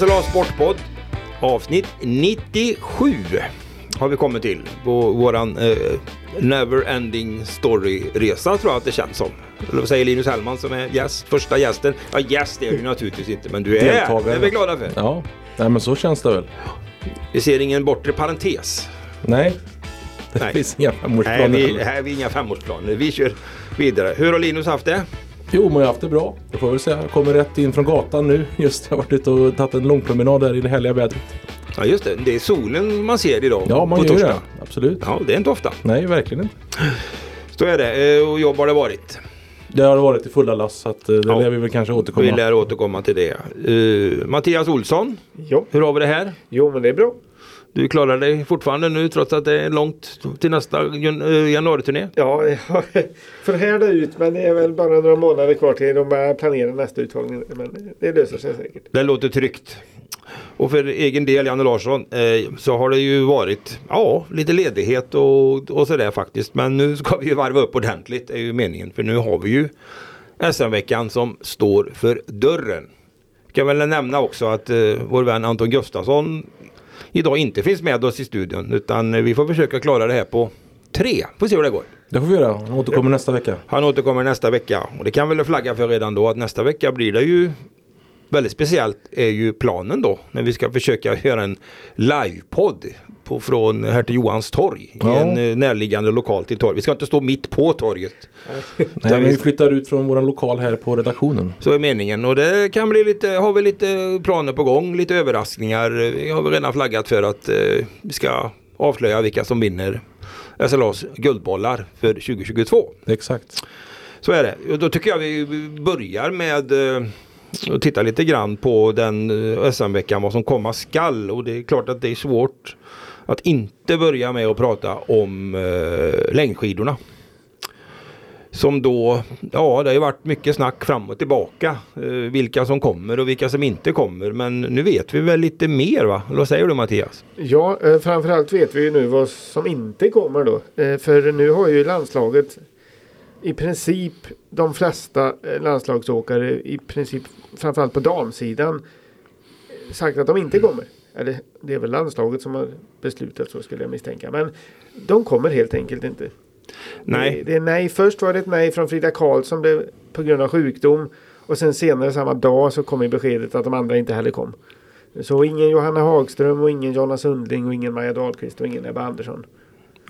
SLA Sportpodd avsnitt 97 har vi kommit till på våran eh, Never Ending Story-resa tror jag att det känns som. Eller vad säger Linus Hellman som är gäst, första gästen? Ja gäst är du naturligtvis inte men du är Deltagare. Det är vi glada för. Ja, nej men så känns det väl. Vi ser ingen bortre parentes. Nej, det Nej. finns inga Nej, femårsplaner. vi, heller. här är vi inga femårsplaner. Vi kör vidare. Hur har Linus haft det? Jo, men jag har haft det bra. Det får jag väl säga. Jag kommer rätt in från gatan nu. Just jag har varit ute och tagit en långpromenad där i det härliga vädret. Ja just det, det är solen man ser idag Ja, man på gör torsdag. det. Absolut. Ja, det är inte ofta. Nej, verkligen inte. Så är det. Eh, Och jobb har det varit. Det har varit i fulla lass så att eh, det Ja. lär vi väl kanske Vi återkomma. lär återkomma till det. Eh, Mattias Olsson, Jo. hur har vi det här? jo, men det är bra. Du klarar dig fortfarande nu trots att det är långt till nästa eh, januariturné. Ja, jag får härda ut men det är väl bara några månader kvar till de börjar planera nästa uttagning. Men det löser sig säkert. Det låter tryggt. Och för egen del, Janne Larsson, eh, så har det ju varit ja, lite ledighet och, och sådär faktiskt. Men nu ska vi ju varva upp ordentligt, är ju meningen. För nu har vi ju SM-veckan som står för dörren. Kan väl nämna också att eh, vår vän Anton Gustafsson idag inte finns med oss i studion. Utan eh, vi får försöka klara det här på tre. Får se hur det går. Det får vi göra. Han återkommer nästa vecka. Han återkommer nästa vecka och det kan väl flagga för redan då att nästa vecka blir det ju väldigt speciellt är ju planen då när vi ska försöka göra en livepodd på, från Hertig Johans torg i Ja. en eh, närliggande lokal till torg. Vi ska inte stå mitt på torget. Nej, vi flyttar ut från våran lokal här på redaktionen. Så är meningen och det kan bli lite, har vi lite planer på gång, lite överraskningar. Vi har redan flaggat för att eh, vi ska avslöja vilka som vinner SLAs guldbollar för 2022. Exakt. Så är det. Och då tycker jag vi börjar med eh, att titta lite grann på den eh, SM-veckan, vad som komma skall. Och det är klart att det är svårt att inte börja med att prata om eh, längdskidorna. Som då, ja det har ju varit mycket snack fram och tillbaka. Eh, vilka som kommer och vilka som inte kommer. Men nu vet vi väl lite mer va? Eller vad säger du Mattias? Ja, eh, framförallt vet vi ju nu vad som inte kommer då. Eh, För nu har ju landslaget i princip de flesta eh, landslagsåkare i princip framförallt på damsidan sagt att de inte kommer. Eller det är väl landslaget som har beslutat så skulle jag misstänka. Men de kommer helt enkelt inte. Nej. Det, det är nej. Först var det ett nej från Frida Karlsson blev på grund av sjukdom. Och sen senare samma dag så kom beskedet att de andra inte heller kom. Så ingen Johanna Hagström och ingen Jonna Sundling och ingen Maja Dahlqvist och ingen Ebba Andersson.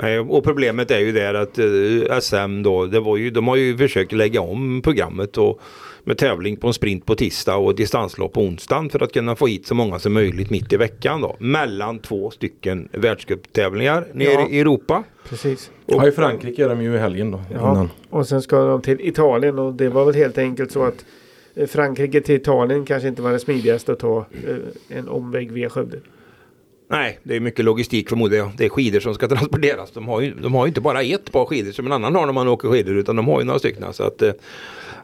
Nej, och problemet är ju där att eh, SM då, det var ju, de har ju försökt lägga om programmet och med tävling på en sprint på tisdag och distanslopp på onsdagen för att kunna få hit så många som möjligt mitt i veckan då. Mellan två stycken världscuptävlingar nere Ja. i Europa. Precis. Ja, i Frankrike är de ju i helgen då. Ja. Innan. Och sen ska de till Italien och det var väl helt enkelt så att eh, Frankrike till Italien kanske inte var det smidigaste att ta eh, en omväg via Skövde. Nej, det är mycket logistik förmodar jag. Det är skidor som ska transporteras. De har ju, de har ju inte bara ett par skidor som en annan har när man åker skidor utan de har ju några stycken. Så att, eh,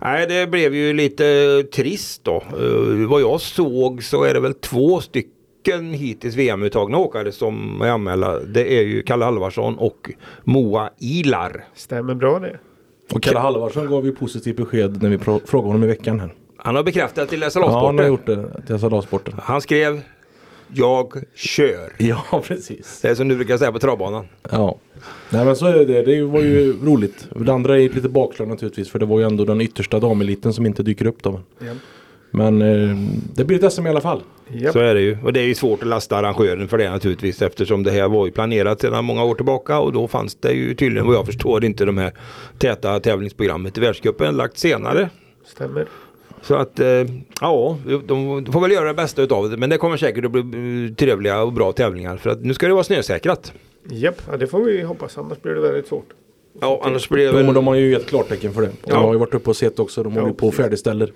nej, det blev ju lite trist då. Eh, vad jag såg så är det väl två stycken hittills VM-uttagna åkare som är anmälda. Det är ju Kalle Halvarsson och Moa Ilar. Stämmer bra det? Och Kalle Halvarsson gav ju positivt besked när vi frågade honom i veckan här. Han har bekräftat till Ja, han har SLA-sporten. gjort det till SLA-sporten. han skrev Jag kör. Ja, precis. Det är som du brukar säga på travbanan. Ja. Nej men så är det. Det var ju roligt. Det andra är lite bakslag naturligtvis. För det var ju ändå den yttersta dameliten som inte dyker upp då. Ja. Men eh, det blir ett SM i alla fall. Japp. Så är det ju. Och det är ju svårt att lasta arrangören för det naturligtvis eftersom det här var ju planerat sedan många år tillbaka och då fanns det ju tydligen vad jag förstår inte de här täta tävlingsprogrammet i världscupen lagt senare. Stämmer. Så att eh, ja, de, de får väl göra det bästa utav det men det kommer säkert att bli eh, trevliga och bra tävlingar för att nu ska det vara snösäkrat. Japp, ja, det får vi hoppas. Annars blir det väldigt svårt. Ja, annars blir det De, väl... de har ju gett klartecken för det. De Ja. har ju varit uppe och sett också. De håller Ja, på och precis. färdigställer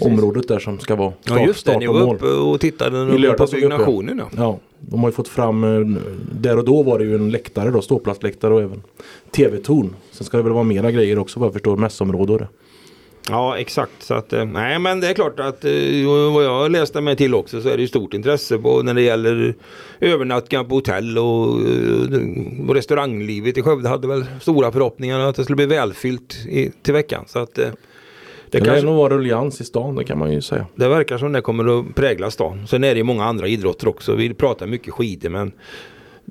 området där som ska vara start, Ja just det, ni och var uppe och tittade I på byggnationen. Ja. Ja, de har ju fått fram, eh, där och då var det ju en läktare då, ståplatsläktare och även tv-torn. Sen ska det väl vara mera grejer också vad jag förstår, mässområde och det. Ja exakt. Så att, eh, nej men det är klart att eh, vad jag läste mig till också så är det stort intresse på när det gäller övernattningar på hotell och, eh, och restauranglivet i Skövde hade väl stora förhoppningar att det skulle bli välfyllt i, till veckan. Så att Det, lär kanske, nog vara ruljans i stan, det kan man ju säga. det verkar som det kommer att prägla stan. Sen är det ju många andra idrotter också. Vi pratar mycket skidor men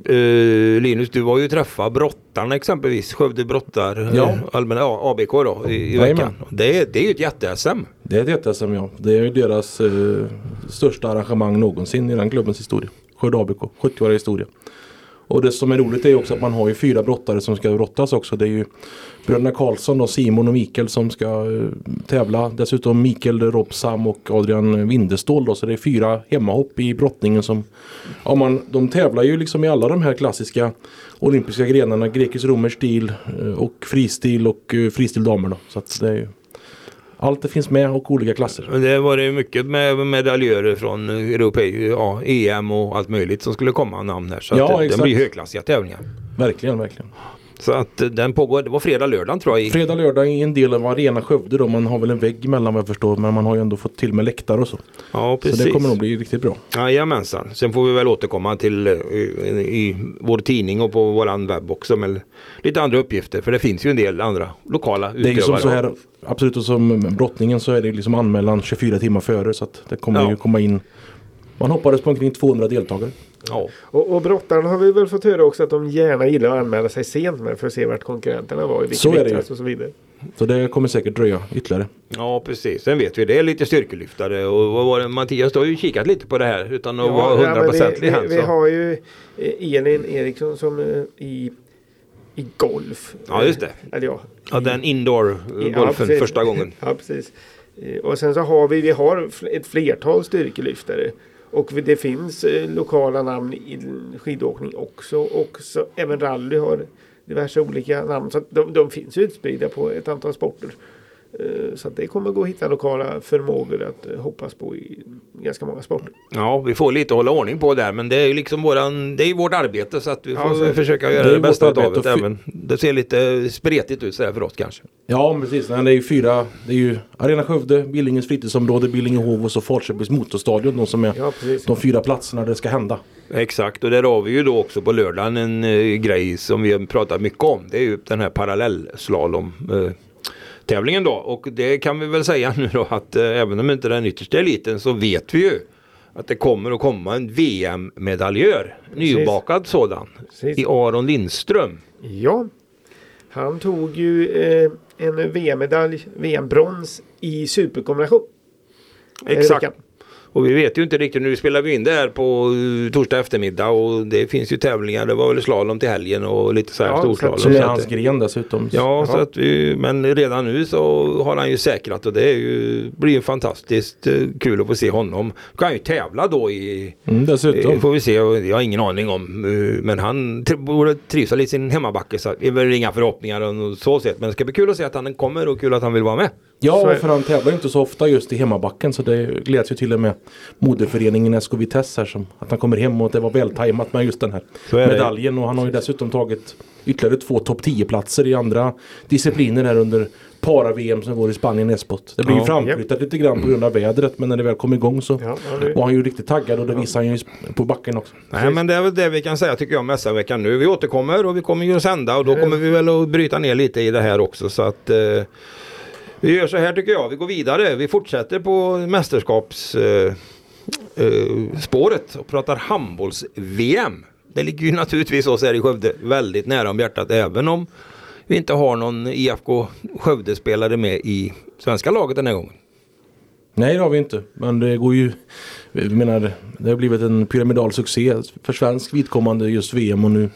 eh, Linus, du var ju träffa brottarna exempelvis. Skövde brottar, Ja. eh, allmänna, ja, ABK då i, i veckan. Det är, det är ju ett jätte-SM. Det är ett SM ja. Det är ju deras eh, största arrangemang någonsin i den klubbens historia. Skövde ABK, 70-åriga historia. Och det som är roligt är också att man har ju fyra brottare som ska brottas också. Det är ju bröderna Karlsson och Simon och Mikael som ska eh, tävla. Dessutom Mikael Robsam och Adrian Windestål då. Så det är fyra hemmahopp i brottningen som ja, man, de tävlar ju liksom i alla de här klassiska olympiska grenarna. Grekisk-romersk stil eh, och fristil och eh, fristil damer då. Så det är ju allt det finns med och olika klasser. Det var det mycket med medaljörer från Europei, ja, EM och allt möjligt som skulle komma namn här. Så Ja, det, det blir högklassiga tävlingar. Verkligen, verkligen. Så att eh, den pågår, det var fredag, lördag tror jag. i- Fredag, lördag i en del av Arena Skövde då. Man har väl en vägg emellan vad jag förstår. Men man har ju ändå fått till med läktare och så. Ja, precis. Så det kommer nog bli riktigt bra. Jajamensan. Sen får vi väl återkomma till eh, i, i vår tidning och på våran webb också med lite andra uppgifter. För det finns ju en del andra lokala Det är ju som utövare. så här, absolut och som brottningen så är det liksom anmälan 24 timmar före. Så att det kommer Ja. ju komma in. Man hoppades på omkring 200 deltagare. Ja. Och, och brottarna har vi väl fått höra också att de gärna gillar att anmäla sig sent med för att se vart konkurrenterna var i vilken Så är det och så vidare. Så det kommer säkert dröja ytterligare. ja, precis. Sen vet vi det är lite styrkelyftare och vad var det? Mattias du har ju kikat lite på det här utan att vara men hundraprocentig vi, här. vi, vi så. har ju eh, Elin Eriksson som eh, i, i golf. Ja, just det. Eller ja. Ja, den indoor-golfen Ja, precis. första gången. Ja, precis. Eh, Och sen så har vi, vi har ett flertal styrkelyftare. Och det finns eh, lokala namn i skidåkning också. Och så, även rally har diverse olika namn. Så de, de finns utspridda på ett antal sporter. Eh, Så att det kommer gå att hitta lokala förmågor att eh, hoppas på i ganska många sporter. Ja, vi får lite hålla ordning på där men det är ju liksom våran, det är vårt arbete så att vi Ja, får det. försöka Det göra det, ju bästa av det. Även, det ser lite spretigt ut sådär för oss kanske. Ja precis. Nej, Det är ju fyra. Det är ju Arena Skövde, Billingens fritidsområde, Billingehov och så Falköpings motorstadion. De som är Ja, precis. de fyra platserna där det ska hända. Exakt och där har vi ju då också på lördagen en eh, grej som vi har pratat mycket om. Det är ju den här parallellslalom eh, tävlingen då och det kan vi väl säga nu då att eh, även om inte den yttersta eliten så vet vi ju att det kommer att komma en VM-medaljör. Nybakad sådan. Precis. I Aron Lindström. Ja, han tog ju eh, en VM-medalj, VM-brons i superkombination. Exakt. Och vi vet ju inte riktigt, nu spelar vi in det här på uh, torsdag eftermiddag och det finns ju tävlingar. Det var väl slalom till helgen och lite så här Ja, storslalom. Är så att hans det- gren dessutom. Ja, så att vi, men redan nu så har han ju säkrat och det är ju, blir ju fantastiskt eh, kul att få se honom. Kan han ju tävla då i, Mm, dessutom. eh, får vi se, jag har ingen aning om, eh, men han borde trivas i sin hemmabacke så det är väl inga förhoppningar och så sett. Men det ska bli kul att se att han kommer och kul att han vill vara med. Ja, för han tävlar ju inte så ofta just i hemmabacken så det gläds ju till och med moderföreningen SK Vitesse här som att han kommer hem och att det var vältajmat med just den här det. medaljen och han har ju dessutom tagit ytterligare två topp 10 platser i andra discipliner här under para-VM som går i Spanien Espot. Det blir Ja. ju framflyttat lite grann på grund av vädret men när det väl kom igång så Ja, nu- var han ju riktigt taggad och det visar han ju på backen också. Nej men det är väl det vi kan säga tycker jag om SM-veckan nu. Vi återkommer och vi kommer ju att sända och då kommer vi väl att bryta ner lite i det här också så att eh, vi gör så här tycker jag. Vi går vidare. Vi fortsätter på mästerskapsspåret eh, eh, och pratar handbolls-VM. Det ligger ju naturligtvis oss här i Skövde väldigt nära om hjärtat även om vi inte har någon IFK Skövde-spelare med i svenska laget den här gången. Nej det har vi inte. Men det går ju Jag menar det har blivit en pyramidal succé för svensk vidkommande just VM och nu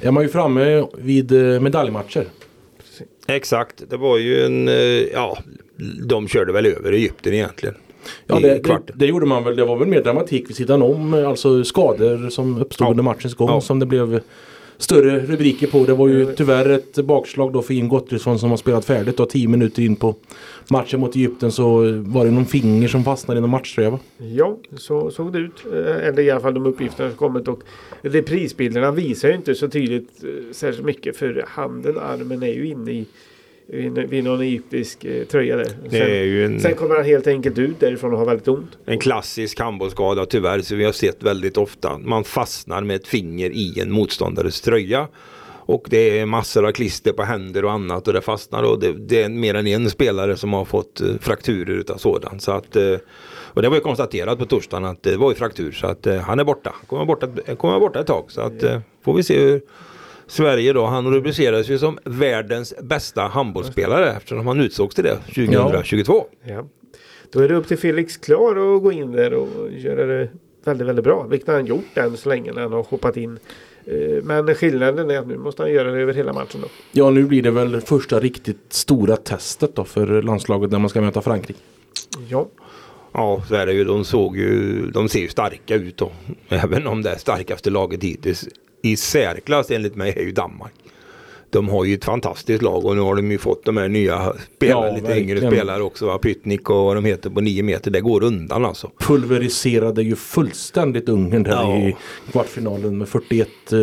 är man ju framme vid eh, medaljmatcher. Exakt, det var ju en, eh, ja, de körde väl över Egypten egentligen. Ja det, det, det gjorde man väl. Det var väl mer dramatik vid sidan om. Alltså skador som uppstod Ja. under matchens gång Ja. som det blev större rubriker på. Det var ju Mm. tyvärr ett bakslag då för Ian Gottfridsson som har spelat färdigt och tio minuter in på matchen mot Egypten så var det någon finger som fastnade i någon matchtröja? Ja, så såg det ut. Eh, Eller i alla fall de uppgifterna som kommit. Och reprisbilderna visar ju inte så tydligt eh, särskilt mycket. För handen, armen är ju inne i vid någon egyptisk eh, tröja där. Sen, en, sen kommer han helt enkelt ut därifrån och har väldigt ont. en klassisk handbollsskada tyvärr som vi har sett väldigt ofta. Man fastnar med ett finger i en motståndares tröja. Och det är massor av klister på händer och annat och det fastnar och det, det är mer än en spelare som har fått eh, frakturer utav sådant. Så att, eh, och det var ju konstaterat på torsdagen att det var ju fraktur så att han är borta. Kommer vara borta, kommer borta ett tag så att får vi se hur Sverige då, han rubricerades ju som världens bästa handbollsspelare eftersom han utsågs till det 2022. Ja. Då är det upp till Felix Klar att gå in där och göra det väldigt, väldigt bra. Vilket han gjort än så länge när han har hoppat in. Eh, Men skillnaden är att nu måste han göra det över hela matchen då. Ja, nu blir det väl första riktigt stora testet då för landslaget när man ska möta Frankrike. Ja, Ja, så är det ju. De såg ju, de ser ju starka ut då. Även om det är starkaste laget hittills i särklass enligt mig är ju Danmark. De har ju ett fantastiskt lag och nu har de ju fått de här nya spelare, Ja, lite verkligen. yngre spelare också. Va? Pytnik och vad de heter på nio meter. Det går undan alltså. Pulveriserade ju fullständigt Ungern där Ja. i kvartsfinalen med 41 eh,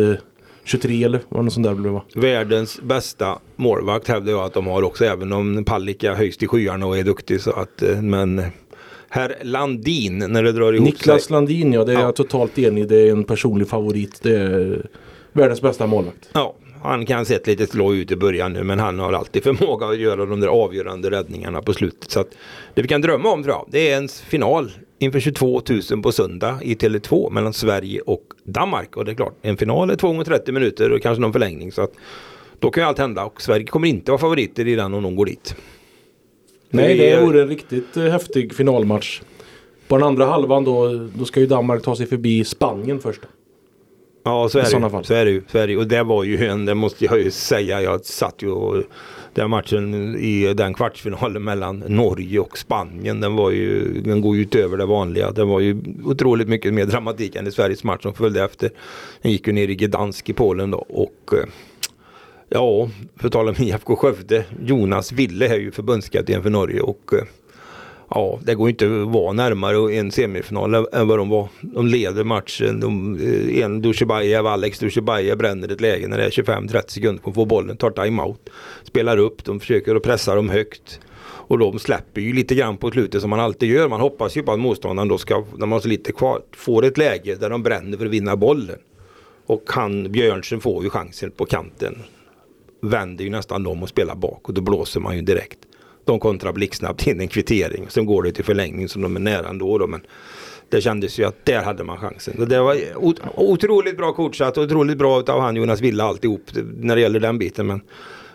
23 eller vad det sånt där blev va? Världens bästa målvakt hävdar jag att de har också. Även om Palicka höjst i skyarna och är duktig. Så att, eh, men herr Landin när det drar ihop Niklas sig. Landin ja, det är Ja. jag totalt enig Det är en personlig favorit. Det är världens bästa målvakt. Ja, han kan sett lite slå ut i början nu men han har alltid förmåga att göra de där avgörande räddningarna på slutet. Så att det vi kan drömma om tror jag, det är en final inför 22 000 på söndag i Tele2 mellan Sverige och Danmark. Och det är klart, en final är 2 gånger 30 minuter och kanske någon förlängning. Så att då kan ju allt hända och Sverige kommer inte vara favoriter i den om de går dit. Nej, det vore en riktigt eh, häftig finalmatch. På den andra halvan då, då ska ju Danmark ta sig förbi Spanien först. Ja, så är, I det, fall. så är det ju. Så är det. Och det var ju en, det måste jag ju säga, jag satt ju och den matchen i den kvartsfinalen mellan Norge och Spanien, den var ju, den går ju utöver det vanliga. Det var ju otroligt mycket mer dramatik än i Sveriges match som följde efter. Den gick ju ner i Gdansk i Polen då och eh, Ja, för att tala om IFK Skövde. Jonas Ville är ju förbundskapten för Norge och eh, Ja, det går inte att vara närmare en semifinal än vad de var. De leder matchen. De, eh, en Dushibayev, Alex Dushibayev bränner ett läge när det är 25-30 sekunder på att få bollen, tar timeout. Spelar upp, de försöker att pressa dem högt. Och de släpper ju lite grann på slutet som man alltid gör. Man hoppas ju på att motståndaren då ska, när man har så lite kvar, får ett läge där de bränner för att vinna bollen. Och han, Björnsen får ju chansen på kanten. Vänder ju nästan om och spelar bak och då blåser man ju direkt. De kontrar blixtsnabbt in en kvittering. Sen går det till förlängning som de är nära ändå. Då, men det kändes ju att där hade man chansen. Det var ot- otroligt bra coachat och otroligt bra av han Jonas Villa alltihop när det gäller den biten. Men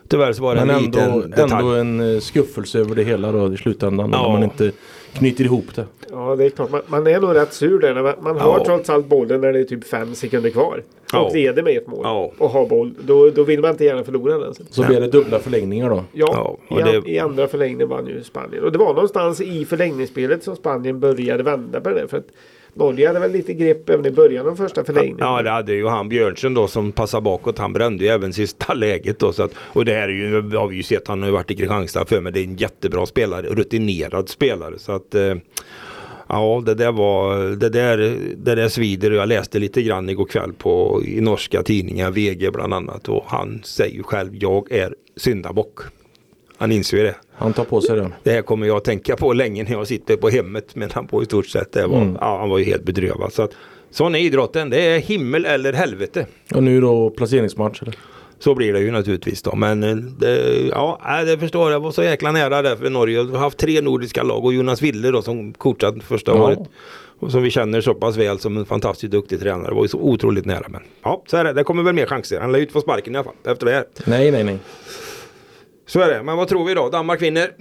tyvärr så var det Men en liten ändå, detalj. ändå en eh, skuffelse över det hela då i slutändan. Ja. När man inte knyter ihop det. ja det är klart. Man, man är nog rätt sur där. Man, man har Ja. trots allt bollen när det är typ fem sekunder kvar. Ja. Och leder med ett mål. Ja. Och har boll. Då, då vill man inte gärna förlora den. sen. Så blir det dubbla förlängningar då. Ja, Ja, i, det- i andra förlängningen vann ju Spanien. Och det var någonstans i förlängningsspelet som Spanien började vända på det. För att Norge hade väl lite grepp även i början av första förlängningen. Ja det hade ju han Björnsen då som passade bakåt. Han brände ju även sista läget då. Så att, och det här är ju, har vi ju sett. Han har ju varit i Kristianstad för mig. Det är en jättebra spelare. Rutinerad spelare. Så att eh, Ja det där var det där, det där svider jag läste lite grann igår kväll på i norska tidningar, VG bland annat och han säger ju själv jag är syndabock. Han inser det. Han tar på sig det. Det här kommer jag att tänka på länge när jag sitter på hemmet med han på i stort sett. Det var, Mm. ja, han var ju helt bedrövad. Så att, sån är idrotten. Det är himmel eller helvete. Och nu då placeringsmatch. Eller? Så blir det ju naturligtvis då. Men eh, det, ja, det förstår jag. Det var så jäkla nära där för Norge. Vi har haft tre nordiska lag och Jonas Ville då som coachat första Ja. året. Och som vi känner så pass väl som en fantastiskt duktig tränare. Det var ju så otroligt nära. Men ja, så är det. Det kommer väl mer chanser. Han lär ju inte få sparken i alla fall efter det här. Nej, nej, nej. Så är det. Men vad tror vi då? Danmark vinner.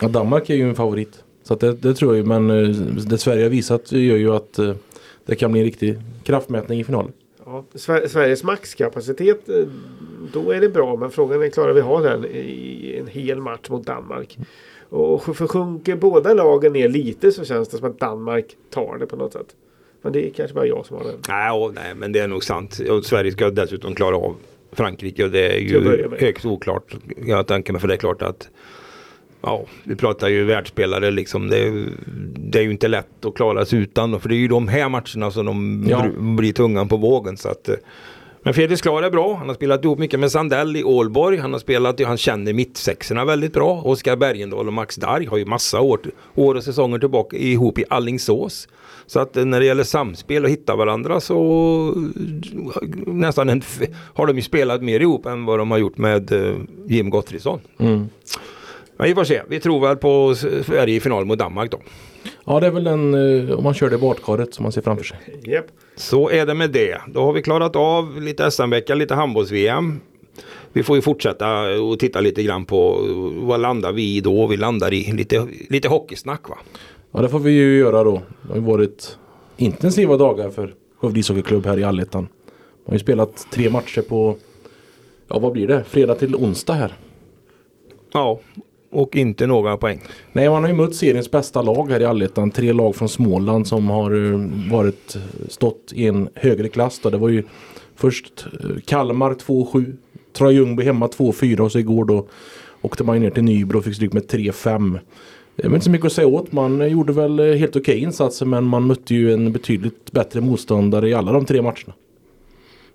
Ja, Danmark är ju en favorit. Så det, det tror jag ju. Men eh, det Sverige har visat gör ju att eh, det kan bli en riktig kraftmätning i finalen. Ja, Sver- Sveriges maxkapacitet, eh, då är det bra. Men frågan är, klarar vi ha den i en hel match mot Danmark? Och för sjunker båda lagen ner lite så känns det som att Danmark tar det på något sätt. Men det är kanske bara jag som har den. Nej, och, nej men det är nog sant. Och Sverige ska dessutom klara av Frankrike och det är ju högst oklart. Jag tänker mig för det är klart att Ja, vi pratar ju världsspelare liksom. Det, är- det är ju inte lätt att klara sig utan. För det är ju de här matcherna som de Ja. blir tungan på vågen. Så att, eh, Men Fredrik Sklar är bra. Han har spelat ihop mycket med Sandell i Ålborg. Han har spelat, han känner mittsexorna väldigt bra. Oskar Bergendahl och Max Darg har ju massa år, år och säsonger tillbaka ihop i Allingsås. Så att eh, när det gäller samspel och hitta varandra så eh, nästan en, har de ju spelat mer ihop än vad de har gjort med Jim Gottfridsson. Mm. Men vi får se. Vi tror väl på Sverige i final mot Danmark då. Ja det är väl den, eh, om man kör det badkaret som man ser framför sig. Japp. Så är det med det. Då har vi klarat av lite SM-vecka, lite handbolls-VM. Vi får ju fortsätta och titta lite grann på vad landar vi i då? Vi landar i lite, lite hockeysnack va? Ja det får vi ju göra då. Det har ju varit intensiva dagar för Skövde ishockeyklubb här i Allettan. Man har ju spelat tre matcher på, ja vad blir det, fredag till onsdag här. Ja, och inte några poäng. Nej, man har ju mött seriens bästa lag här i Allettan. Tre lag från Småland som har eh, varit, stått i en högre klass. Då. Det var ju först eh, Kalmar 2-7, Troja Ljungby hemma 2-4 och så igår då åkte man ner till Nybro och fick stryk med 3-5. Det väl inte så mycket att säga åt. Man gjorde väl eh, helt okej insatser men man mötte ju en betydligt bättre motståndare i alla de tre matcherna.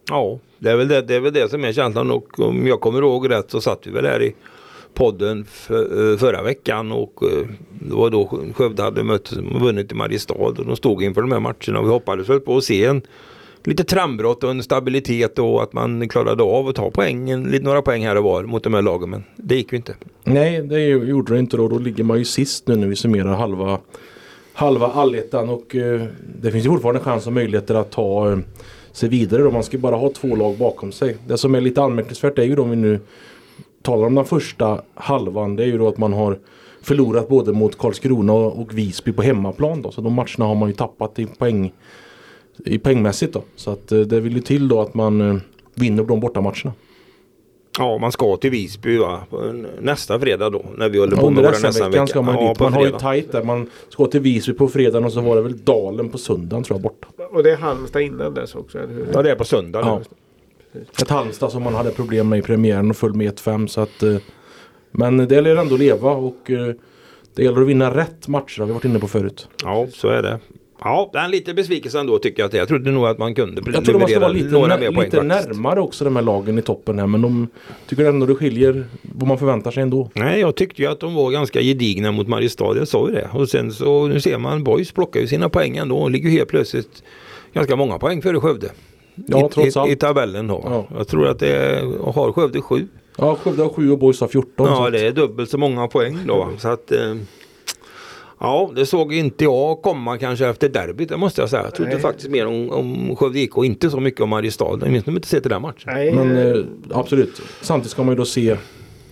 Ja, det är väl det, det, är väl det som är känslan och om jag kommer ihåg rätt så satt vi väl här i podden för, eh, förra veckan och eh, det var då Skövde hade mött, vunnit i Mariestad och de stod inför de här matcherna och vi hoppades väl på att se en lite trendbrott och en stabilitet och att man klarade av att ta poängen, lite några poäng här och var mot de här lagen men det gick ju inte. Nej, det gjorde det inte då. Då ligger man ju sist nu när vi summerar halva, halva allettan och eh, det finns ju fortfarande chans och möjligheter att ta eh, sig vidare. Då. Man ska ju bara ha två lag bakom sig. Det som är lite anmärkningsvärt är ju då om vi nu talar om den första halvan. Det är ju då att man har förlorat både mot Karlskrona och Visby på hemmaplan. Då. Så de matcherna har man ju tappat i poäng i poängmässigt då. Så att eh, det vill ju till då att man eh, vinner de bortamatcherna. Ja, man ska till Visby va? nästa fredag då när vi håller på Under med våra SM-veckan ska man ja, dit. Man har ju tajt där. Man ska till Visby på fredagen och så var det väl Dalen på söndagen tror jag borta. Och det är Halmstad innan dess också, eller hur? Ja, det är på söndag Ja. Ett Halmstad som man hade problem med i premiären och föll med 1-5 så att eh, Men det lär ändå leva och eh, det gäller att vinna rätt matcher har vi varit inne på förut. Ja, så är det. Ja, det är en liten besvikelse ändå tycker jag att det. Jag trodde nog att man kunde Jag tror man ska vara lite, några mer poäng lite faktiskt. närmare också de här lagen i toppen här men de tycker ändå det skiljer vad man förväntar sig ändå. Nej, jag tyckte ju att de var ganska gedigna mot Mariestad. Jag sa ju det. Och sen så, nu ser man, Boys plockar ju sina poäng ändå och ligger helt plötsligt ganska många poäng före Skövde. Ja, I, trots i, allt. I tabellen då. Ja. Jag tror att det är, har Skövde sju. Ja, Skövde har 7 och Boys har 14. så Ja, det är dubbelt så många poäng då. Så att, eh, ja, det såg inte jag komma kanske efter derbyt, det måste jag säga. Jag trodde Nej. faktiskt mer om, om Skövde IK och inte så mycket om Mariestad. Jag minns inte sett den där matchen. Nej, Men eh, absolut. Samtidigt ska man ju då se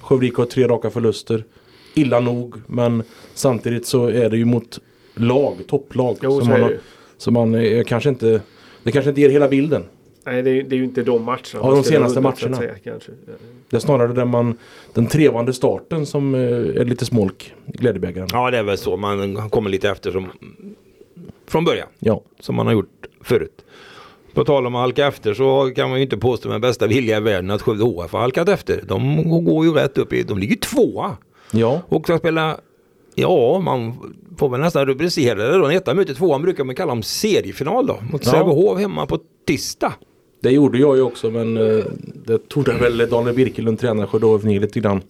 Skövde IK har tre raka förluster. Illa nog men samtidigt så är det ju mot lag, topplag. Jo, som man har, så man är kanske inte Det kanske inte ger hela bilden. nej det, är, det är ju inte de matcherna. Ja, man de senaste att matcherna. säga, kanske. Det är snarare den, man, den trevande starten som eh, är lite smolk i glädjebägaren. Ja, det är väl så. Man kommer lite efter som, från början. Ja. Som man har gjort förut. På tal om att halka efter så kan man ju inte påstå med bästa vilja i världen att Skövde HF har halkat efter. De går ju rätt upp i, de ligger tvåa. Ja. Och ska spela, ja man får väl nästan rubricera det då. En etta möter tvåan brukar man kalla dem seriefinal då. Mot Ja. Sävehof hemma på tisdag. Det gjorde jag ju också men eh, det tog väl Daniel Birkelund tränare HF ner lite grann.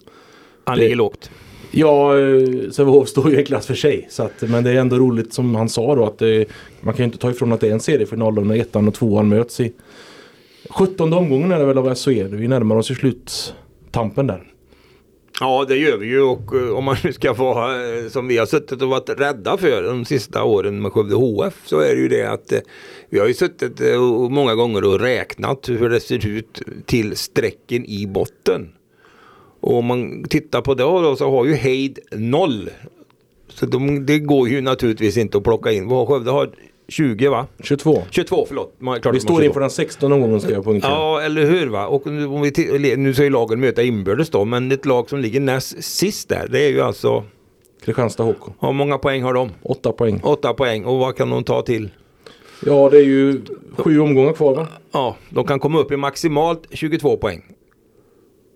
Han ligger lågt. Ja, eh, Sävehof står ju i en klass för sig. Så att, men det är ändå roligt som han sa då att det, man kan ju inte ta ifrån att det är en seriefinal då när ettan och tvåan möts i 17 omgången är det väl av SHE. Vi närmar oss ju sluttampen där. Ja det gör vi ju och eh, om man nu ska vara eh, som vi har suttit och varit rädda för de sista åren med Skövde HF så är det ju det att eh, vi har ju suttit och många gånger och räknat hur det ser ut till strecken i botten. Och om man tittar på det då så har ju Heid noll. Så de, det går ju naturligtvis inte att plocka in. Vad har Skövde har 20 va? 22. 22 förlåt. Man, klart Vi står 22. inför den 16 omgången ska jag poängtera. Ja, eller hur va? Och nu, om vi nu ska ju lagen möta inbördes då, men ett lag som ligger näst sist där, det är ju alltså, Kristianstad HK. hur många poäng har de? 8 poäng. Åtta poäng och vad kan de ta till? Ja, det är ju sju omgångar kvar va? Ja, de kan komma upp i maximalt 22 poäng.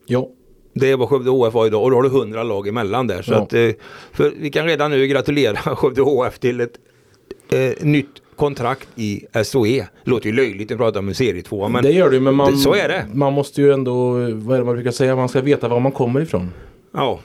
Ja. Det är vad Skövde HF har idag och då har du 100 lag emellan där. Så Ja. att, eh, för vi kan redan nu gratulera Skövde HF till ett eh, nytt kontrakt i SOE. Låter ju löjligt att prata om en serietvåa men det gör det men man, så är det. man måste ju ändå, vad är det man brukar säga, man ska veta var man kommer ifrån. ja.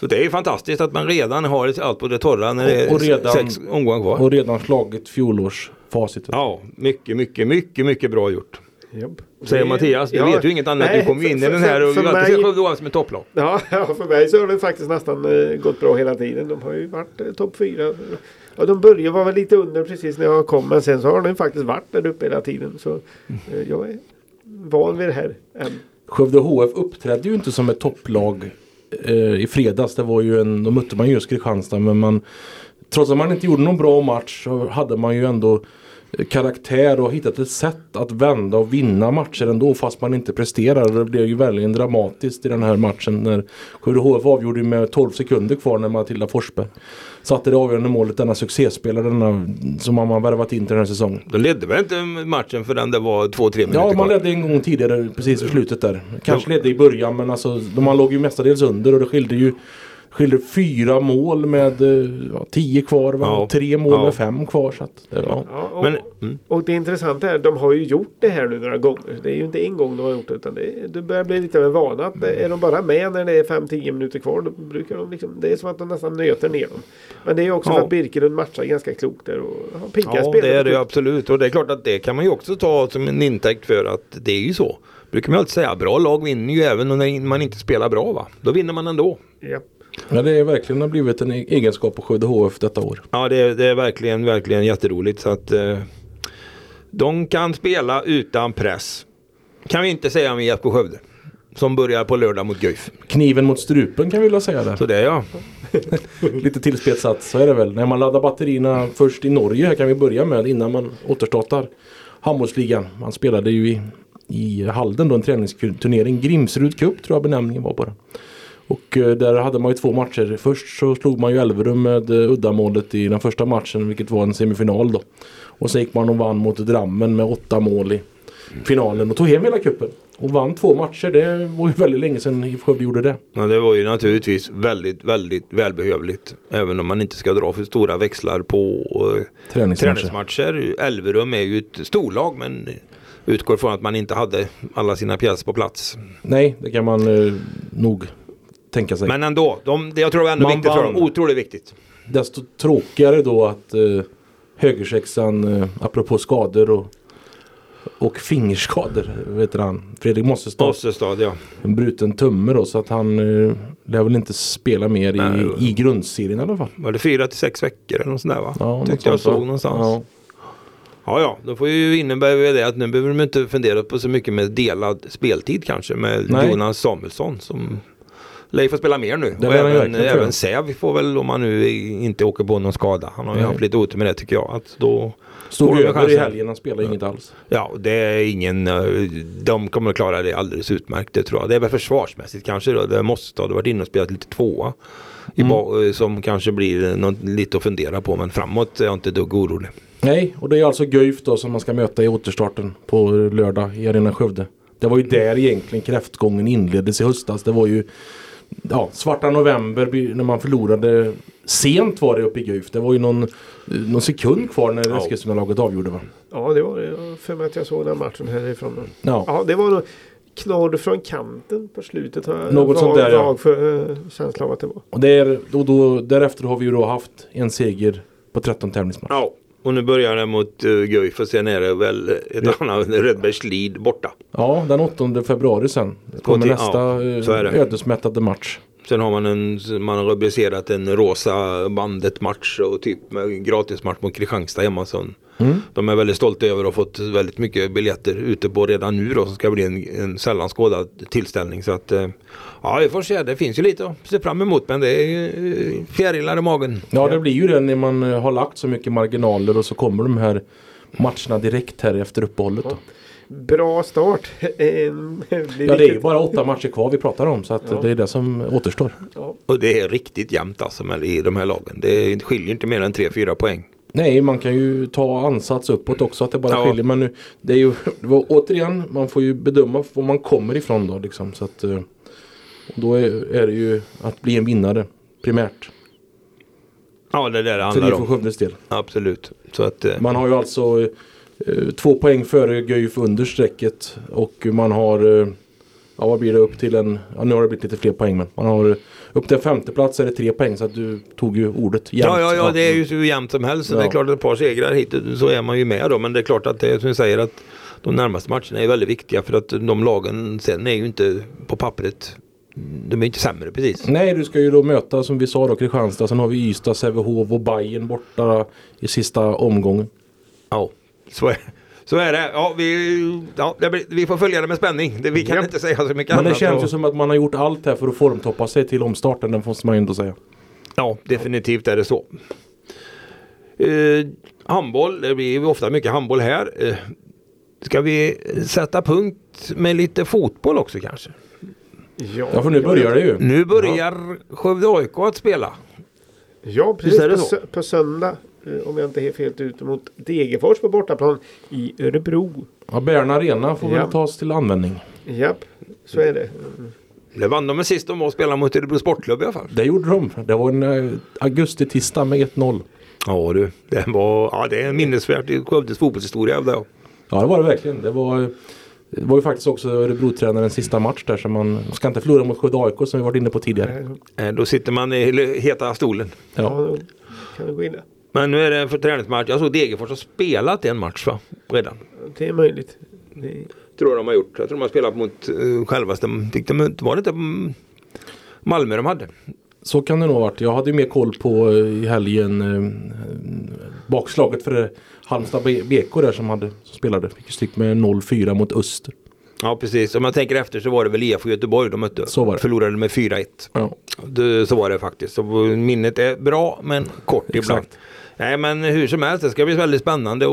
Så det är ju fantastiskt att man redan har allt på det torra när det är Och redan- sex omgångar kvar. Och redan slagit fjolårsfacitet. Ja, mycket, mycket, mycket, mycket bra gjort. Japp. Säger Mattias. Du ja, vet ju inget annat. nej, du kommer ju in i den här och för alltid mig- Skövde som ett topplag. Ja, ja, för mig så har det faktiskt nästan eh, gått bra hela tiden. De har ju varit eh, topp fyra. Ja, de började vara lite under precis när jag kom men sen så har de faktiskt varit där uppe hela tiden. Så eh, jag är van vid det här än. Skövde HF uppträdde ju inte som ett topplag eh, i fredags. Det var ju en, då mötte man just Kristianstad men man Trots att man inte gjorde någon bra match så hade man ju ändå karaktär och hittat ett sätt att vända och vinna matcher ändå fast man inte presterar. Det blev ju verkligen dramatiskt i den här matchen när Skövde HF avgjorde med 12 sekunder kvar när Matilda Forsberg satte det avgörande målet. Denna succéspelare denna, som man har värvat in till den här säsongen. De ledde väl inte matchen förrän det var två, tre minuter Ja, man kvar. ledde en gång tidigare precis i slutet där. Kanske ledde i början men alltså man låg ju mestadels under och det skilde ju skilde fyra mål med eh, ja, tio kvar va? Ja. tre mål Ja. med fem kvar. Så att, det- ja. Ja, och, Men, mm. och det intressanta är att de har ju gjort det här nu några gånger. Det är ju inte en gång de har gjort det utan det, det börjar bli lite av en vana. Att är de bara med när det är 5-10 minuter kvar då brukar de liksom, det är som att de nästan nöter ner dem. Men det är också Ja. för att Birkelund matchar ganska klokt där och har pigga Ja, spelare. det är det ju absolut. Och det är klart att det kan man ju också ta som en intäkt för att det är ju så. Brukar man alltid säga, bra lag vinner ju även när man inte spelar bra va. Då vinner man ändå. Ja. Ja, det är verkligen har blivit en e- egenskap på Skövde HF detta år. Ja, det är, det är verkligen, verkligen jätteroligt. Så att eh, de kan spela utan press. Kan vi inte säga om IFK Skövde. Som börjar på lördag mot Guif. Kniven mot strupen kan vi vilja säga där. Så det är jag. Lite tillspetsat så är det väl. När man laddar batterierna först i Norge här kan vi börja med innan man återstartar handbollsligan. Man spelade ju i, i Halden då en träningsturnering. Grimsrud Cup tror jag benämningen var på den. Och eh, där hade man ju två matcher. Först så slog man ju Elverum med eh, uddamålet i den första matchen vilket var en semifinal då. Och sen gick man och vann mot Drammen med åtta mål i finalen och tog hem hela cupen. Och vann två matcher. Det var ju väldigt länge sedan Skövde gjorde det. Ja, det var ju naturligtvis väldigt, väldigt välbehövligt. Även om man inte ska dra för stora växlar på eh, Träningsmatcher. träningsmatcher. Elverum är ju ett storlag men utgår från att man inte hade alla sina pjäser på plats. Nej, det kan man eh, nog tänka sig. Men ändå, de, jag tror det var ändå Man viktigt för dem. Otroligt viktigt. Desto tråkigare då att eh, högersexan, eh, apropå skador och, och fingerskador, vet han, Fredrik Mossestad, Ossestad ja. en bruten tumme då så att han eh, lär väl inte spela mer Nej. i, i grundserien i alla fall. Var det fyra till sex veckor eller något sånt där va? Ja, Tyckte jag såg någonstans. Ja. Ja, ja, då får ju innebära det att nu behöver de inte fundera på så mycket med delad speltid kanske med Nej. Jonas Samuelsson som lär ju få spela mer nu. Det och även, verkligen, även Säv får väl om han nu inte åker på någon skada. Han har ju haft lite otur med det tycker jag. Att då får Stod över i chansen. helgen, han spelade inget alls. Ja, det är ingen, eh, de kommer att klara det alldeles utmärkt det tror jag. Det är väl försvarsmässigt kanske då. Det måste ha varit inne och spelat lite tvåa. I Mm. eh, som kanske blir något, lite att fundera på men framåt är jag inte dugg orolig. Nej, och det är alltså Guif då som man ska möta i återstarten på lördag i Arena Skövde. Det var ju där egentligen kräftgången inleddes i höstas. Det var ju ja, svarta november när man förlorade sent var det uppe i Guif. Det var ju någon, någon sekund kvar när Ja. Eskilstuna-laget avgjorde va? ja, det var det. Jag för mig att jag såg den matchen härifrån. Ja. Ja, det var nog knorr från kanten på slutet. Något sånt där, ja. för, uh, känsla av att det var. Och där, då, då, därefter har vi ju då haft en seger på 13 tävlingsmatcher. Ja, och nu börjar det mot uh, Guif och sen är det väl ett Ja. annat Rödbergslid borta. Ja, den 8 februari sen. kommer till- nästa ja, eh, ödesmättade match. Sen har man en, man har rubricerat en rosa bandet match och typ gratismatch mot Kristianstad hemma. Mm. de är väldigt stolta över att ha fått väldigt mycket biljetter ute på redan nu då som ska bli en, en sällan skådad tillställning. Så att eh, ja, vi får se. Det finns ju lite att se fram emot men det är eh, fjärilar i magen. Ja, det blir ju det när man eh, har lagt så mycket marginaler och så kommer de här matcherna direkt här efter uppehållet. Då. Bra start. En- Ja, det är ju bara åtta matcher kvar vi pratar om så att Ja. det är det som återstår. Ja. Och det är riktigt jämnt alltså med, i de här lagen. Det skiljer inte mer än 3-4 poäng. Nej, man kan ju ta ansats uppåt också att det bara Ja. skiljer. Men nu, det är ju det var, återigen, man får ju bedöma var man kommer ifrån då liksom. Så att, eh, då är, är det ju att bli en vinnare primärt. Ja, det är det det För handlar om. Skövdes del. Absolut. Så att, eh, Man har ju alltså två poäng före Guif under strecket och man har, eh, ja vad blir det upp till en, ja nu har det blivit lite fler poäng men man har eh, upp till en femte plats är det tre poäng så att du tog ju ordet jämnt. ja, ja, ja, det är ju så jämnt som helst. Så Det är Ja. klart att ett par segrar hit så är man ju med då. Men det är klart att det är som jag säger att de närmaste matcherna är väldigt viktiga för att de lagen sen är ju inte på pappret. De är inte sämre precis. Nej, du ska ju då möta som vi sa då Kristianstad, sen har vi Ystad, Sävehof och Bayern borta i sista omgången. Ja, så är, så är det. Ja, vi, ja, det blir, vi får följa det med spänning. Det, vi kan Japp. inte säga så mycket Men det känns ju som att man har gjort allt här för att formtoppa sig till omstarten, det måste man ju ändå säga. Ja, definitivt är det så. Eh, handboll, det blir ju ofta mycket handboll här. Eh, ska vi sätta punkt med lite fotboll också kanske? Ja, för nu börjar det ju. Nu börjar Skövde AIK att spela. Ja, precis på, på söndag. Eh, Om jag inte är helt ute mot Degerfors på bortaplan i Örebro. Ja, Bern Arena får Ja. väl tas till användning. Japp, så är det. Mm. Det vann de med sist de var och spelade mot Örebro Sportklubb i alla fall. Det gjorde de. Det var en eh, augusti-tisdag med 1-0. Ja du, det var ja, det är minnesvärt i Skövdes fotbollshistoria. Det. Ja, det var det verkligen. Det var, det var ju faktiskt också Örebro-tränarens sista match där så man ska inte förlora mot Skövde AIK som vi varit inne på tidigare. Eh, Då sitter man i heta stolen. Ja, Ja. då kan det gå in där. Men nu är det för träningsmatch. Jag såg Degerfors har spelat en match va? Redan. Det är möjligt. Det, Tror jag de har gjort. Jag tror de har spelat mot uh, självaste. Fick de, var det inte mm, Malmö de hade? Så kan det nog ha varit. Jag hade ju mer koll på eh, i helgen eh, bakslaget för det Halmstad BK där som, hade, som spelade. Fick ju stryk med 0-4 mot Öster. Ja precis. Om jag tänker efter så var det väl IFK Göteborg de mötte. Så var det. Förlorade med 4-1. Ja. Det, så var det faktiskt. Så minnet är bra men kort ibland. Nej men hur som helst, det ska bli väldigt spännande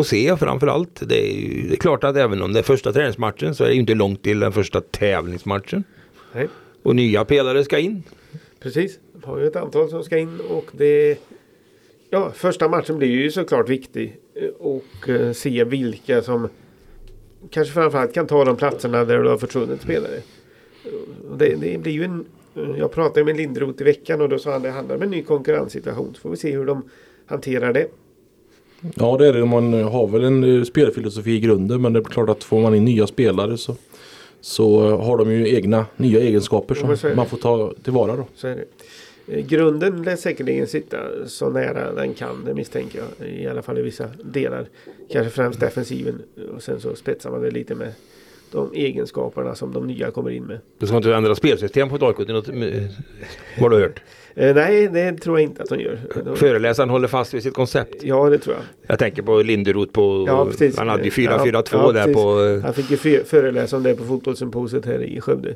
att se framförallt. Det är, ju- det är klart att även om det är första träningsmatchen så är det ju inte långt till den första tävlingsmatchen. nej, Och nya pelare ska in. precis. Vi har ju ett antal som ska in och det... Ja, första matchen blir ju såklart viktig. Och eh, se vilka som kanske framförallt kan ta de platserna där det har försvunnit spelare. Det, det blir ju en... Jag pratade med Lindroth i veckan och då sa han det handlar om en ny konkurrenssituation. Så får vi se hur de hanterar det. ja det är det. Man har väl en eh, spelfilosofi i grunden men det är klart att får man in nya spelare så, så eh, har de ju egna nya egenskaper Ja, som det. man får ta tillvara då. Så är det. Eh, Grunden lär säkerligen sitta så nära den kan, det misstänker jag. I alla fall i vissa delar. Kanske främst defensiven. Och sen så spetsar man det lite med de egenskaperna som de nya kommer in med. Du ska inte ändra spelsystem på ett AIK till något, vad har du hört? Eh, nej, det tror jag inte att de gör. Föreläsaren håller fast vid sitt koncept. ja, det tror jag. Jag tänker på Linderoth på, Ja, precis. han hade ju 4-4-2 Ja, där på Han fick ju fö- föreläsa om det på fotbollssymposiet här i Skövde.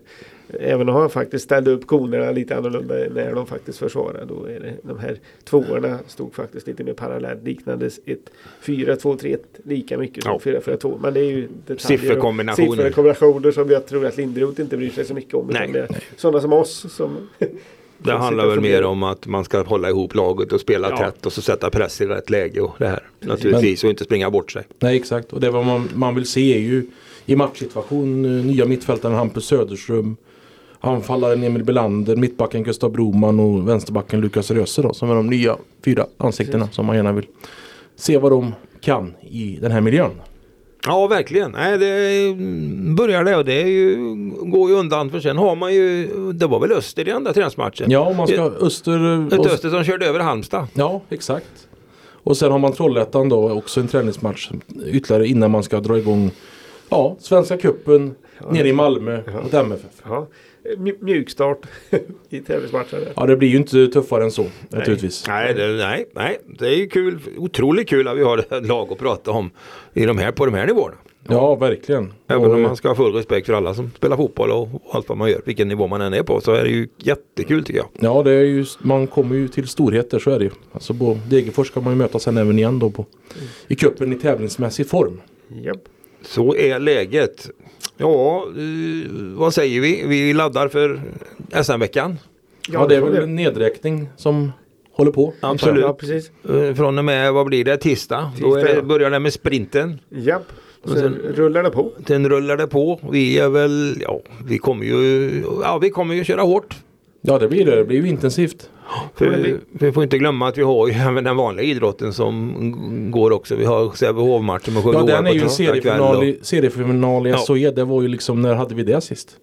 Även om han faktiskt ställde upp konerna lite annorlunda när de faktiskt försvarade. Då är det, de här tvåorna stod faktiskt lite mer parallellt. Liknades ett 4-2-3-1 lika mycket som Ja. 4-4-2. Men det är ju Sifferkombinationer. Sifferkombinationer som jag tror att Lindroth inte bryr sig så mycket om. Nej. utan det är sådana som oss som Det handlar väl mer om att man ska hålla ihop laget och spela Ja. tätt och så sätta press i rätt läge och det här. Naturligtvis och inte springa bort sig. Nej exakt och det vad man, man vill se är ju i matchsituation eh, nya mittfältaren Hampus Söderström. Anfallaren Emil Belander, mittbacken Gustav Broman och vänsterbacken Lukas Röse då som är de nya fyra ansiktena som man gärna vill se vad de kan i den här miljön. Ja verkligen. Nej, det börjar det och det ju, går ju undan för sen har man ju, det var väl Öster i andra träningsmatchen. Ja man ska Öster... Ett Öster som körde över Halmstad. Ja exakt. Och sen har man Trollhättan då också en träningsmatch ytterligare innan man ska dra igång Ja, Svenska cupen nere i Malmö mot MFF. ja, mjukstart i tävlingsmatchen. Ja det blir ju inte tuffare än så naturligtvis. Nej, det, nej, nej, det är ju kul. Otroligt kul att vi har ett lag att prata om i de här, på de här nivåerna. Ja verkligen. Även Och, om man ska ha full respekt för alla som spelar fotboll och allt vad man gör, vilken nivå man än är på, så är det ju jättekul tycker jag. Ja det är ju, man kommer ju till storheter så är det ju. Alltså på Degerfors ska man ju möta sen även igen då på, i cupen i tävlingsmässig form. Japp. Så är läget. Ja, eh, vad säger vi? Vi laddar för SM-veckan. Ja, det är väl en nedräkning som håller på. Absolut. Ja, precis. Eh, Från och med, vad blir det, tisdag? Då är Tisdag, det, ja. börjar det med sprinten. Japp. Och Och sen rullar det på. Sen rullar det på. Vi är väl, ja, vi kommer ju, ja, vi kommer ju köra hårt. Ja det blir det. Det blir ju intensivt. För, vi får inte glömma att vi har ju även den vanliga idrotten som går också. Vi har Sävehof-matchen med Ja Skövde den är ju en seriefinal i, Ja. SOE. Det var ju liksom, när hade vi det sist?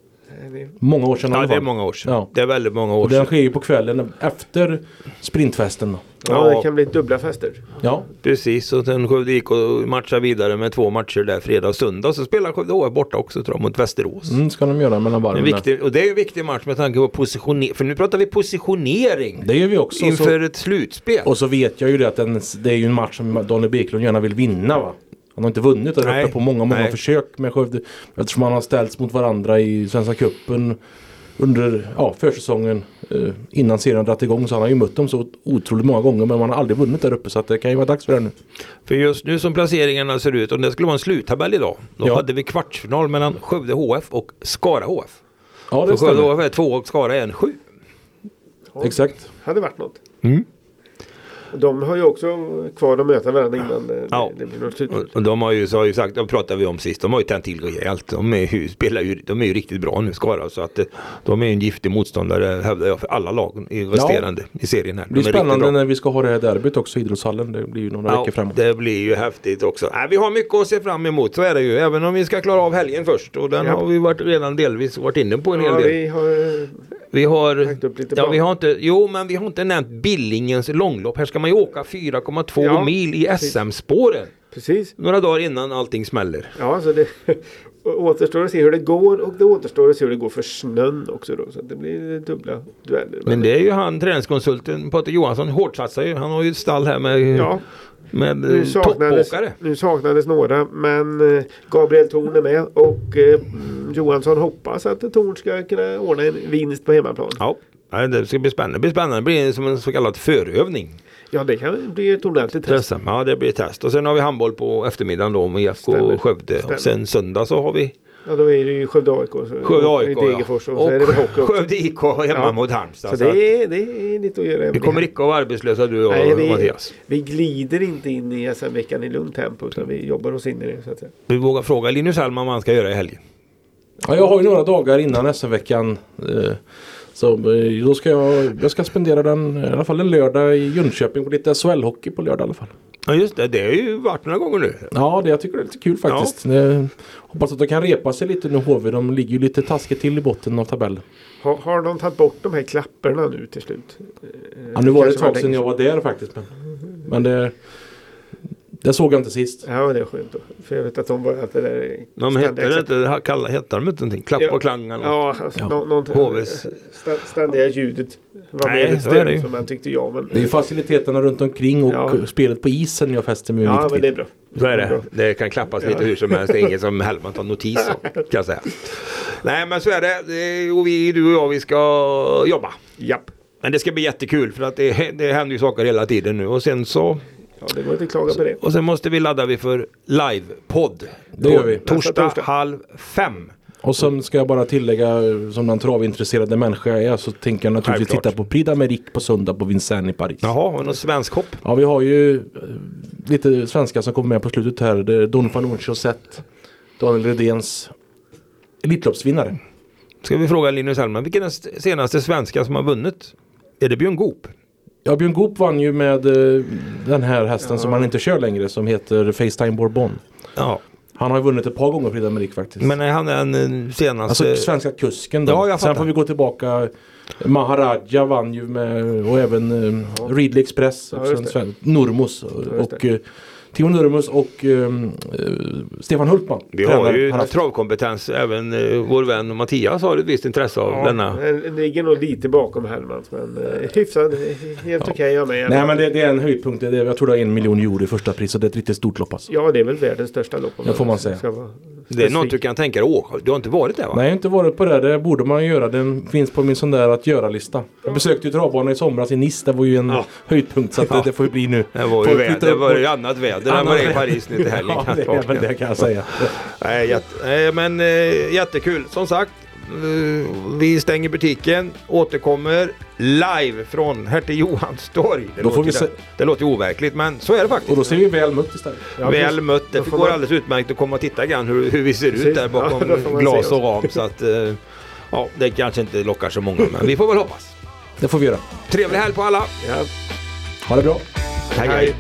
Det- Många år sedan Ja det är många år sedan. Ja. Det är väldigt många år Och den sedan. sker ju på kvällen efter sprintfesten. Då. Ja, Ja. det kan bli dubbla fester. Ja, Precis och sen Skövde IK matchar vidare med två matcher där fredag och söndag. Så spelar Skövde HF borta också tror jag mot Västerås. mm, ska de göra mellan Det är varven. viktig, och det är ju en viktig match med tanke på positionering. För nu pratar vi positionering Det gör vi också. inför Så, ett slutspel. och så vet jag ju det att den, det är ju en match som Daniel Beklund gärna vill vinna va. Han har inte vunnit där Nej. uppe på många, många Nej. försök med Skövde. Eftersom han har ställts mot varandra i Svenska Cupen under ja, försäsongen. Eh, innan serien dragit igång så han har ju mött dem så otroligt många gånger men man har aldrig vunnit där uppe så att det kan ju vara dags för det nu. För just nu som placeringarna ser ut, om det skulle vara en sluttabell idag. Då Ja. hade vi kvartsfinal mellan Skövde HF och Skara HF. Ja För det Skövde stämmer. HF är två och Skara är en sju. Ja, Exakt. Hade varit något. Mm. De har ju också kvar att möta varandra innan det, Ja. det blir något. Och- de har ju, så har ju sagt, de pratade vi om sist, de har ju tänt till rejält. De är ju, spelar ju, de är ju riktigt bra nu Skara. Så att eh, de är en giftig motståndare hävdar jag för alla lag i resterande i serien här. Det blir De är riktigt spännande när vi ska ha det här derbyt också i idrottshallen. Det blir ju några veckor framåt. det blir ju häftigt också. Nej, vi har mycket att se fram emot, så är det ju. Även om vi ska klara av helgen först. Och den Ja. har vi varit, redan delvis varit inne på en Ja, hel del. vi har Vi har, ja, vi har inte, jo men vi har inte nämnt Billingens långlopp. Här ska man ju åka 4,2 Ja, mil i. SM-spåren. precis. Några dagar innan allting smäller. Ja, så det återstår att se hur det går och det återstår att se hur det går för snön också då. Så det blir dubbla dueller. Men det är ju han träningskonsulten Patrik Johansson hårdsatsar ju. Han har ju ett stall här med, Ja, med nu saknades, nu saknades några men eh, Gabriel Thorn är med och eh, mm, Johansson hoppas att Thorn ska kunna ordna en vinst på hemmaplan. Ja, det ska bli spännande. Det blir spännande. Det blir som en så kallad förövning. Ja, det kan bli ett ordentligt test. Test. Ja, det blir ett test. Och sen har vi handboll på eftermiddagen då med IFK Stämmer. Skövde. Stämmer. Och sen söndag så har vi Ja, då är det ju Skövde AIK. Skövde och AIK Degerfors och, ja. det väl hockey också. Skövde IK hemma Ja. mot Halmstad. Så Så det är, det är lite att göra. vi kommer inte att vara arbetslösa du och Nej, vi, Mattias. vi glider inte in i SM-veckan i lugnt tempo utan vi jobbar oss in i det. Så att säga. Vi vågar fråga Linus Hellman vad han ska göra i helgen. Ja, jag har ju några dagar innan SM-veckan. Eh, så eh, då ska jag, jag ska spendera den, i alla fall en lördag i Jönköping på lite SHL-hockey på lördag i alla fall. Ja just det, det har ju varit några gånger nu. Ja, det, jag tycker det är lite kul faktiskt. Eh, hoppas att de kan repa sig lite nu HV. De ligger ju lite taskigt till i botten av tabellen. Har, har de tagit bort de här klapparna nu till slut? Eh, Ja, nu var det ett tag sedan jag var där faktiskt. Men, men det, det såg jag inte sist. Ja, det är skönt då. För jag vet att de var att det där är De hette det inte, kalla, hette de inte någonting? Klapp Ja. och klang eller något? Ja, alltså, Ja. Nå, någonting. HVs. Ständiga ljudet var Nej, så är det som man tyckte jag. Men, Det är ju faciliteterna runt omkring och Ja. spelet på isen jag fäster mig ja, mycket men vid. det är bra. Så är det. Det kan klappas lite hur som helst. Det är inget som Hellman tar notis om. Kan jag säga. Nej men så är det. det. Och vi, du och jag, vi ska jobba. Japp. Men det ska bli jättekul för att det, det händer ju saker hela tiden nu. Och sen så Ja, det går inte att klaga på det. och sen måste vi ladda vi för livepodd. Det gör vi. Torsdag, torsdag. halv fem. Och sen ska jag bara tillägga som den travintresserade människa jag är så tänker jag naturligtvis Självklart. titta på Prix d'Amérique på söndag på Vincennes i Paris. Jaha, har vi något svensk hopp? Ja vi har ju eh, lite svenskar som kommer med på slutet här. Det är Don Fanucci och Seth. Daniel Redéns Elitloppsvinnare. Ska vi fråga Linus Hellman, vilken är den senaste svenska som har vunnit? Är det Björn Goop? Ja Björn Goop vann ju med eh, den här hästen som Ja. han inte kör längre som heter Facetime Bourbon. Ja, Han har ju vunnit ett par gånger Prix d'Amérique faktiskt. men är han den eh, senaste? Alltså svenska kusken då. Ja, Sen får vi gå tillbaka. Maharaja vann ju med och även eh, Ridley Express. Ja, just och eh, Timo Nurmos och eh, eh, Stefan Hultman. Vi har Tränare. ju Han har haft- travkompetens. Även eh, vår vän Mattias har ett visst intresse av Ja, denna. den ligger nog lite bakom Hellmans men eh, hyfsad, helt okej av mig. Nej men det, det är en höjdpunkt. Det är, jag tror det är en miljon euro i första pris och det är ett riktigt stort lopp alltså. Ja, det är väl världens största lopp. Det får man säga. Det är något du kan tänka dig åka. Du har inte varit där va? Nej jag har inte varit på det. Det borde man göra. Den finns på min sån där att göra-lista. Jag besökte ju travbanan i somras i Nice. Det var ju en Ja. höjdpunkt så att det, det får ju bli nu. Det var ju, flytta det var ju annat väder än Annat vad det i. Paris nu till helgen. Ja, det är väl det kan jag säga. Nej, jätte, men eh, jättekul. Som sagt, eh, vi stänger butiken, återkommer live från Hertig Johanstorg. Det, låter, vi det, det låter ju overkligt men så är det faktiskt. Och då ser vi väl mött istället. Ja, Väl mött. Det går man- alldeles utmärkt att komma och titta grann hur, hur vi ser ut Precis. där bakom Ja, glas se och ram. Så att, eh, Ja, det kanske inte lockar så många, men vi får väl hoppas. Det får vi göra. Trevlig helg på alla! Ja. Ha det bra. hej. hej.